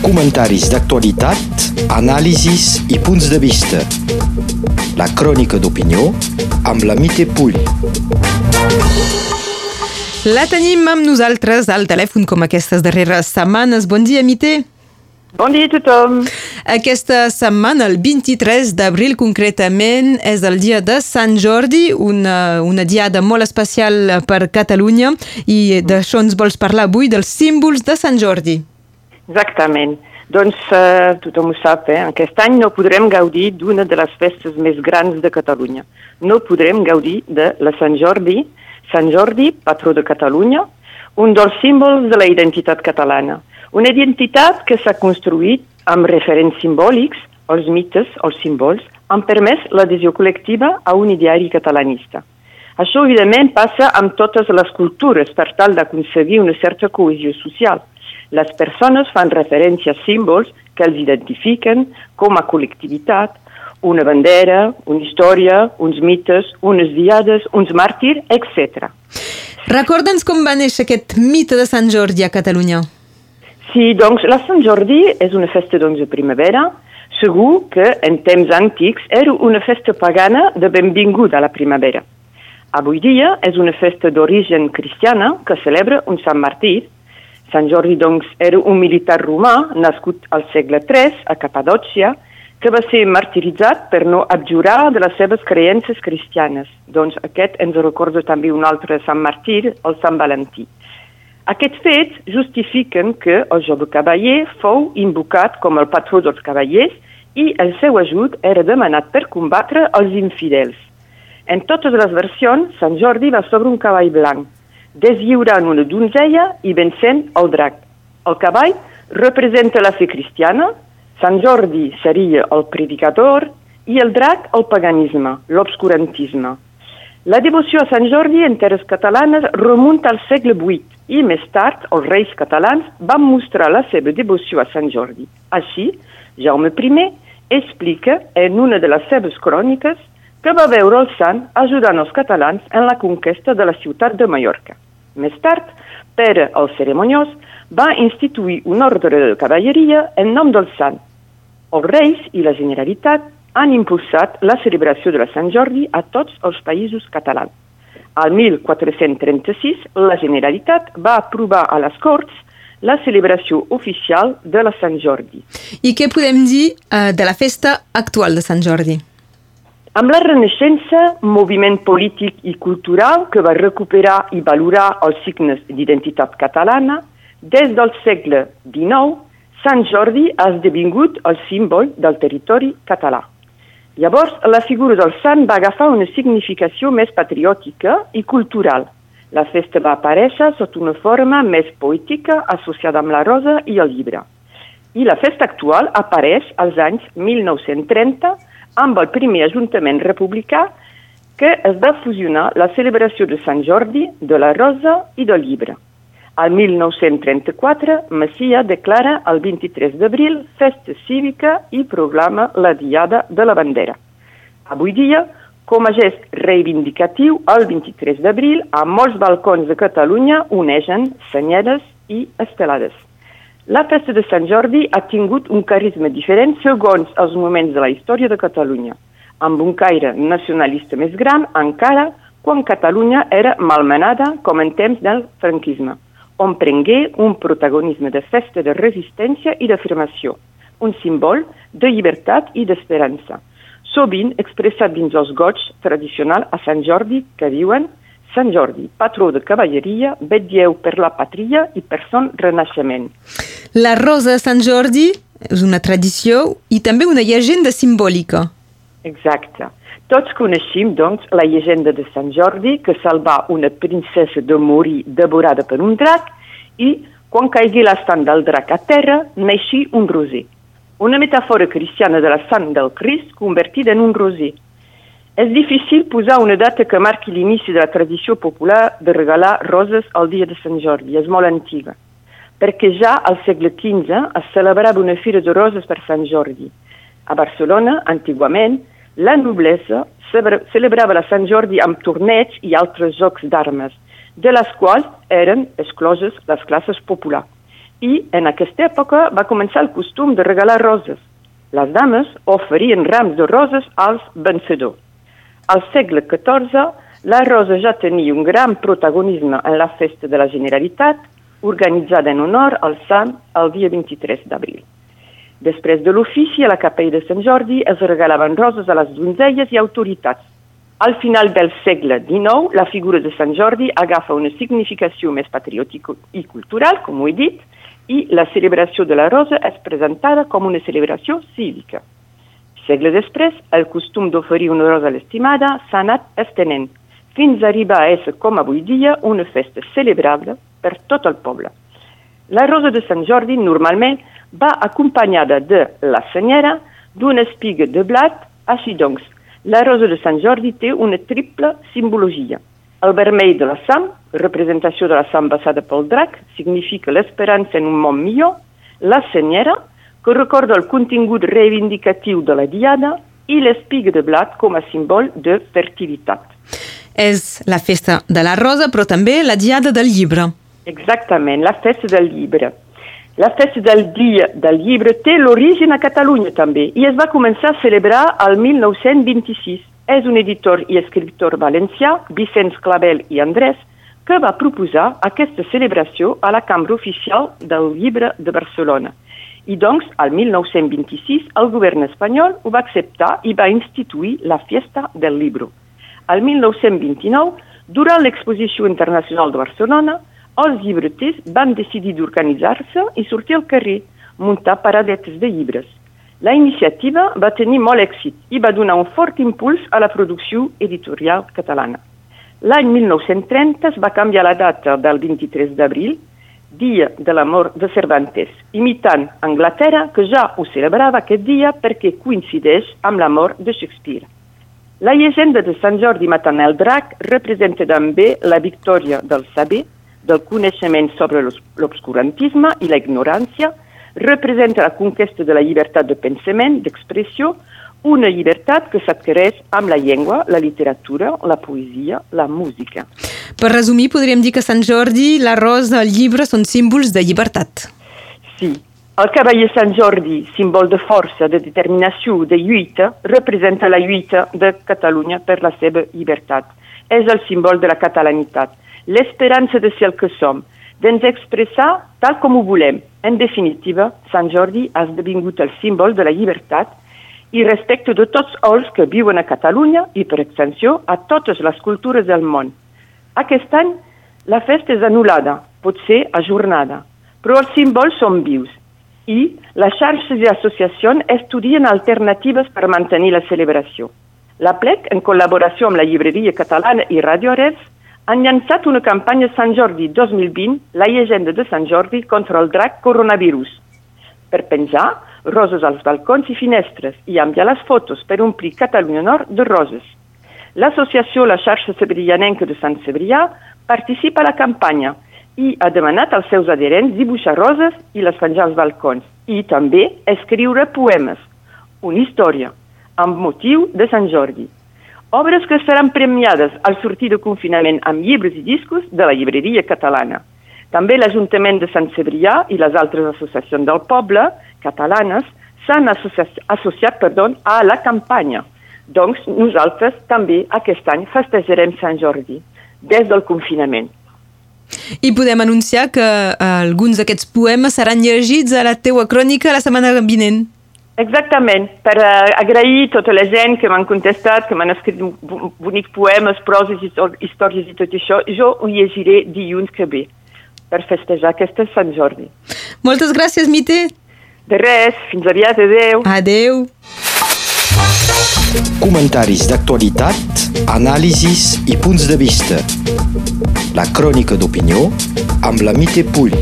Comentaris d'actualitat, anàlisis i punts de vista. La crònica d'opinió amb la Mite Pull. La tenim amb nosaltres al telèfon com aquestes darreres setmanes. Bon dia, Mite. Bon dia a tothom. Aquesta setmana, el 23 d'abril concretament, és el dia de Sant Jordi, una, una diada molt especial per Catalunya i d'això ens vols parlar avui, dels símbols de Sant Jordi. Exactament. Doncs eh, tothom ho sap, eh? aquest any no podrem gaudir d'una de les festes més grans de Catalunya. No podrem gaudir de la Sant Jordi, Sant Jordi, patró de Catalunya, un dels símbols de la identitat catalana. Una identitat que s'ha construït amb referents simbòlics, els mites, els símbols, han permès l'adhesió col·lectiva a un ideari catalanista. Això, evidentment, passa amb totes les cultures per tal d'aconseguir una certa cohesió social. Les persones fan referència a símbols que els identifiquen com a col·lectivitat, una bandera, una història, uns mites, unes diades, uns màrtirs, etc. Recorda'ns com va néixer aquest mite de Sant Jordi a Catalunya. Sí, doncs la Sant Jordi és una festa doncs, de primavera. Segur que en temps antics era una festa pagana de benvinguda a la primavera. Avui dia és una festa d'origen cristiana que celebra un Sant Martí. Sant Jordi doncs, era un militar romà nascut al segle III a Capadòcia que va ser martiritzat per no abjurar de les seves creences cristianes. Doncs aquest ens recorda també un altre Sant Martí, el Sant Valentí. Aquests fets justifiquen que el jove cavaller fou invocat com el patró dels cavallers i el seu ajut era demanat per combatre els infidels. En totes les versions, Sant Jordi va sobre un cavall blanc, deslliurant una donzella i vencent el drac. El cavall representa la fe cristiana, Sant Jordi seria el predicador i el drac el paganisme, l'obscurantisme. La devoció a Sant Jordi en terres catalanes remunta al segle VIII i més tard els reis catalans van mostrar la seva devoció a Sant Jordi. Així, Jaume I explica en una de les seves cròniques que va veure el sant ajudant els catalans en la conquesta de la ciutat de Mallorca. Més tard, Pere el Ceremoniós va instituir un ordre de cavalleria en nom del sant. Els reis i la Generalitat han impulsat la celebració de la Sant Jordi a tots els països catalans. Al 1436, la Generalitat va aprovar a les Corts la celebració oficial de la Sant Jordi. I què podem dir uh, de la festa actual de Sant Jordi? Amb la Renaixença, moviment polític i cultural que va recuperar i valorar els signes d'identitat catalana, des del segle XIX, Sant Jordi ha esdevingut el símbol del territori català. Llavors, la figura del sant va agafar una significació més patriòtica i cultural. La festa va aparèixer sota una forma més poètica associada amb la rosa i el llibre. I la festa actual apareix als anys 1930 amb el primer ajuntament republicà que es va fusionar la celebració de Sant Jordi, de la rosa i del llibre. Al 1934, Macia declara el 23 d'abril festa cívica i proclama la Diada de la Bandera. Avui dia, com a gest reivindicatiu, el 23 d'abril, a molts balcons de Catalunya unegen senyeres i estelades. La festa de Sant Jordi ha tingut un carisma diferent segons els moments de la història de Catalunya, amb un caire nacionalista més gran encara quan Catalunya era malmenada com en temps del franquisme on prengué un protagonisme de festa de resistència i d'afirmació, un símbol de llibertat i d'esperança, sovint expressat dins els goig tradicional a Sant Jordi que diuen Sant Jordi, patró de cavalleria, vetlleu per la patria i per son renaixement. La rosa de Sant Jordi és una tradició i també una llegenda simbòlica. Exacte. Tots coneixem, doncs, la llegenda de Sant Jordi que salva una princesa de morir devorada per un drac i, quan caigui la sang del drac a terra, neixi un roser. Una metàfora cristiana de la sang del Crist convertida en un roser. És difícil posar una data que marqui l'inici de la tradició popular de regalar roses al dia de Sant Jordi. És molt antiga. Perquè ja al segle XV es celebrava una fira de roses per Sant Jordi. A Barcelona, antigament, la noblesa celebrava la Sant Jordi amb torneigs i altres jocs d'armes, de les quals eren excloses les classes populars. I en aquesta època va començar el costum de regalar roses. Les dames oferien rams de roses als vencedors. Al segle XIV, la rosa ja tenia un gran protagonisme en la festa de la Generalitat, organitzada en honor al sant el dia 23 d'abril. Després de l'ofici, a la capella de Sant Jordi es regalaven roses a les donzelles i autoritats. Al final del segle XIX, la figura de Sant Jordi agafa una significació més patriòtica i cultural, com ho he dit, i la celebració de la rosa és presentada com una celebració cívica. Segle després, el costum d'oferir una rosa a l'estimada s'ha anat estenent, fins a arribar a ser, com avui dia, una festa celebrable per tot el poble. La rosa de Sant Jordi normalment va acompanyada de la senyera, d'una espiga de blat, així doncs, la rosa de Sant Jordi té una triple simbologia. El vermell de la sang, representació de la sang basada pel drac, significa l'esperança en un món millor, la senyera, que recorda el contingut reivindicatiu de la diada, i l'espiga de blat com a símbol de fertilitat. És la festa de la rosa, però també la diada del llibre. Exactament, la festa del llibre. La festa del dia del llibre té l'origen a Catalunya també i es va començar a celebrar al 1926. És un editor i escriptor valencià, Vicenç Clavel i Andrés, que va proposar aquesta celebració a la Cambra Oficial del Llibre de Barcelona. I doncs, al 1926, el govern espanyol ho va acceptar i va instituir la Fiesta del Libro. Al 1929, durant l'Exposició Internacional de Barcelona, els llibreters van decidir d'organitzar-se i sortir al carrer, muntar paradetes de llibres. La iniciativa va tenir molt èxit i va donar un fort impuls a la producció editorial catalana. L'any 1930 es va canviar la data del 23 d'abril, dia de la mort de Cervantes, imitant Anglaterra, que ja ho celebrava aquest dia perquè coincideix amb la mort de Shakespeare. La llegenda de Sant Jordi matant el drac representa també la victòria del saber, del coneixement sobre l'obscurantisme i la ignorància, representa la conquesta de la llibertat de pensament, d'expressió, una llibertat que s'adquireix amb la llengua, la literatura, la poesia, la música. Per resumir, podríem dir que Sant Jordi, la rosa, el llibre són símbols de llibertat. Sí. El cavaller Sant Jordi, símbol de força, de determinació, de lluita, representa la lluita de Catalunya per la seva llibertat. És el símbol de la catalanitat, l'esperança de ser el que som, d'ens expressar tal com ho volem. En definitiva, Sant Jordi ha esdevingut el símbol de la llibertat i respecte de tots els que viuen a Catalunya i, per extensió, a totes les cultures del món. Aquest any, la festa és anul·lada, pot ser ajornada, però els símbols són vius i les xarxes i associacions estudien alternatives per mantenir la celebració. La PLEC, en col·laboració amb la llibreria catalana i Radio Arels, han llançat una campanya Sant Jordi 2020, la llegenda de Sant Jordi contra el drac coronavirus, per penjar roses als balcons i finestres i enviar les fotos per omplir Catalunya Nord de roses. L'associació La xarxa Cebrianenca de Sant Cebrià participa a la campanya i ha demanat als seus adherents dibuixar roses i les penjar als balcons i també escriure poemes, una història, amb motiu de Sant Jordi. Obres que seran premiades al sortir de confinament amb llibres i discos de la llibreria catalana. També l'Ajuntament de Sant Cebrià i les altres associacions del poble catalanes s'han associat, associat perdó, a la campanya. Doncs nosaltres també aquest any festejarem Sant Jordi, des del confinament. I podem anunciar que eh, alguns d'aquests poemes seran llegits a la teua crònica la setmana vinent. Exactament, per uh, agrair tota la gent que m'han contestat, que m'han escrit bonics poemes, proses, històries i tot això. Jo ho llegiré dilluns que ve per festejar aquesta Sant Jordi. Moltes gràcies, Mite. De res, fins aviat, adeu. Adeu. Comentaris d'actualitat, anàlisis i punts de vista. La crònica d'opinió amb la Mite Pull.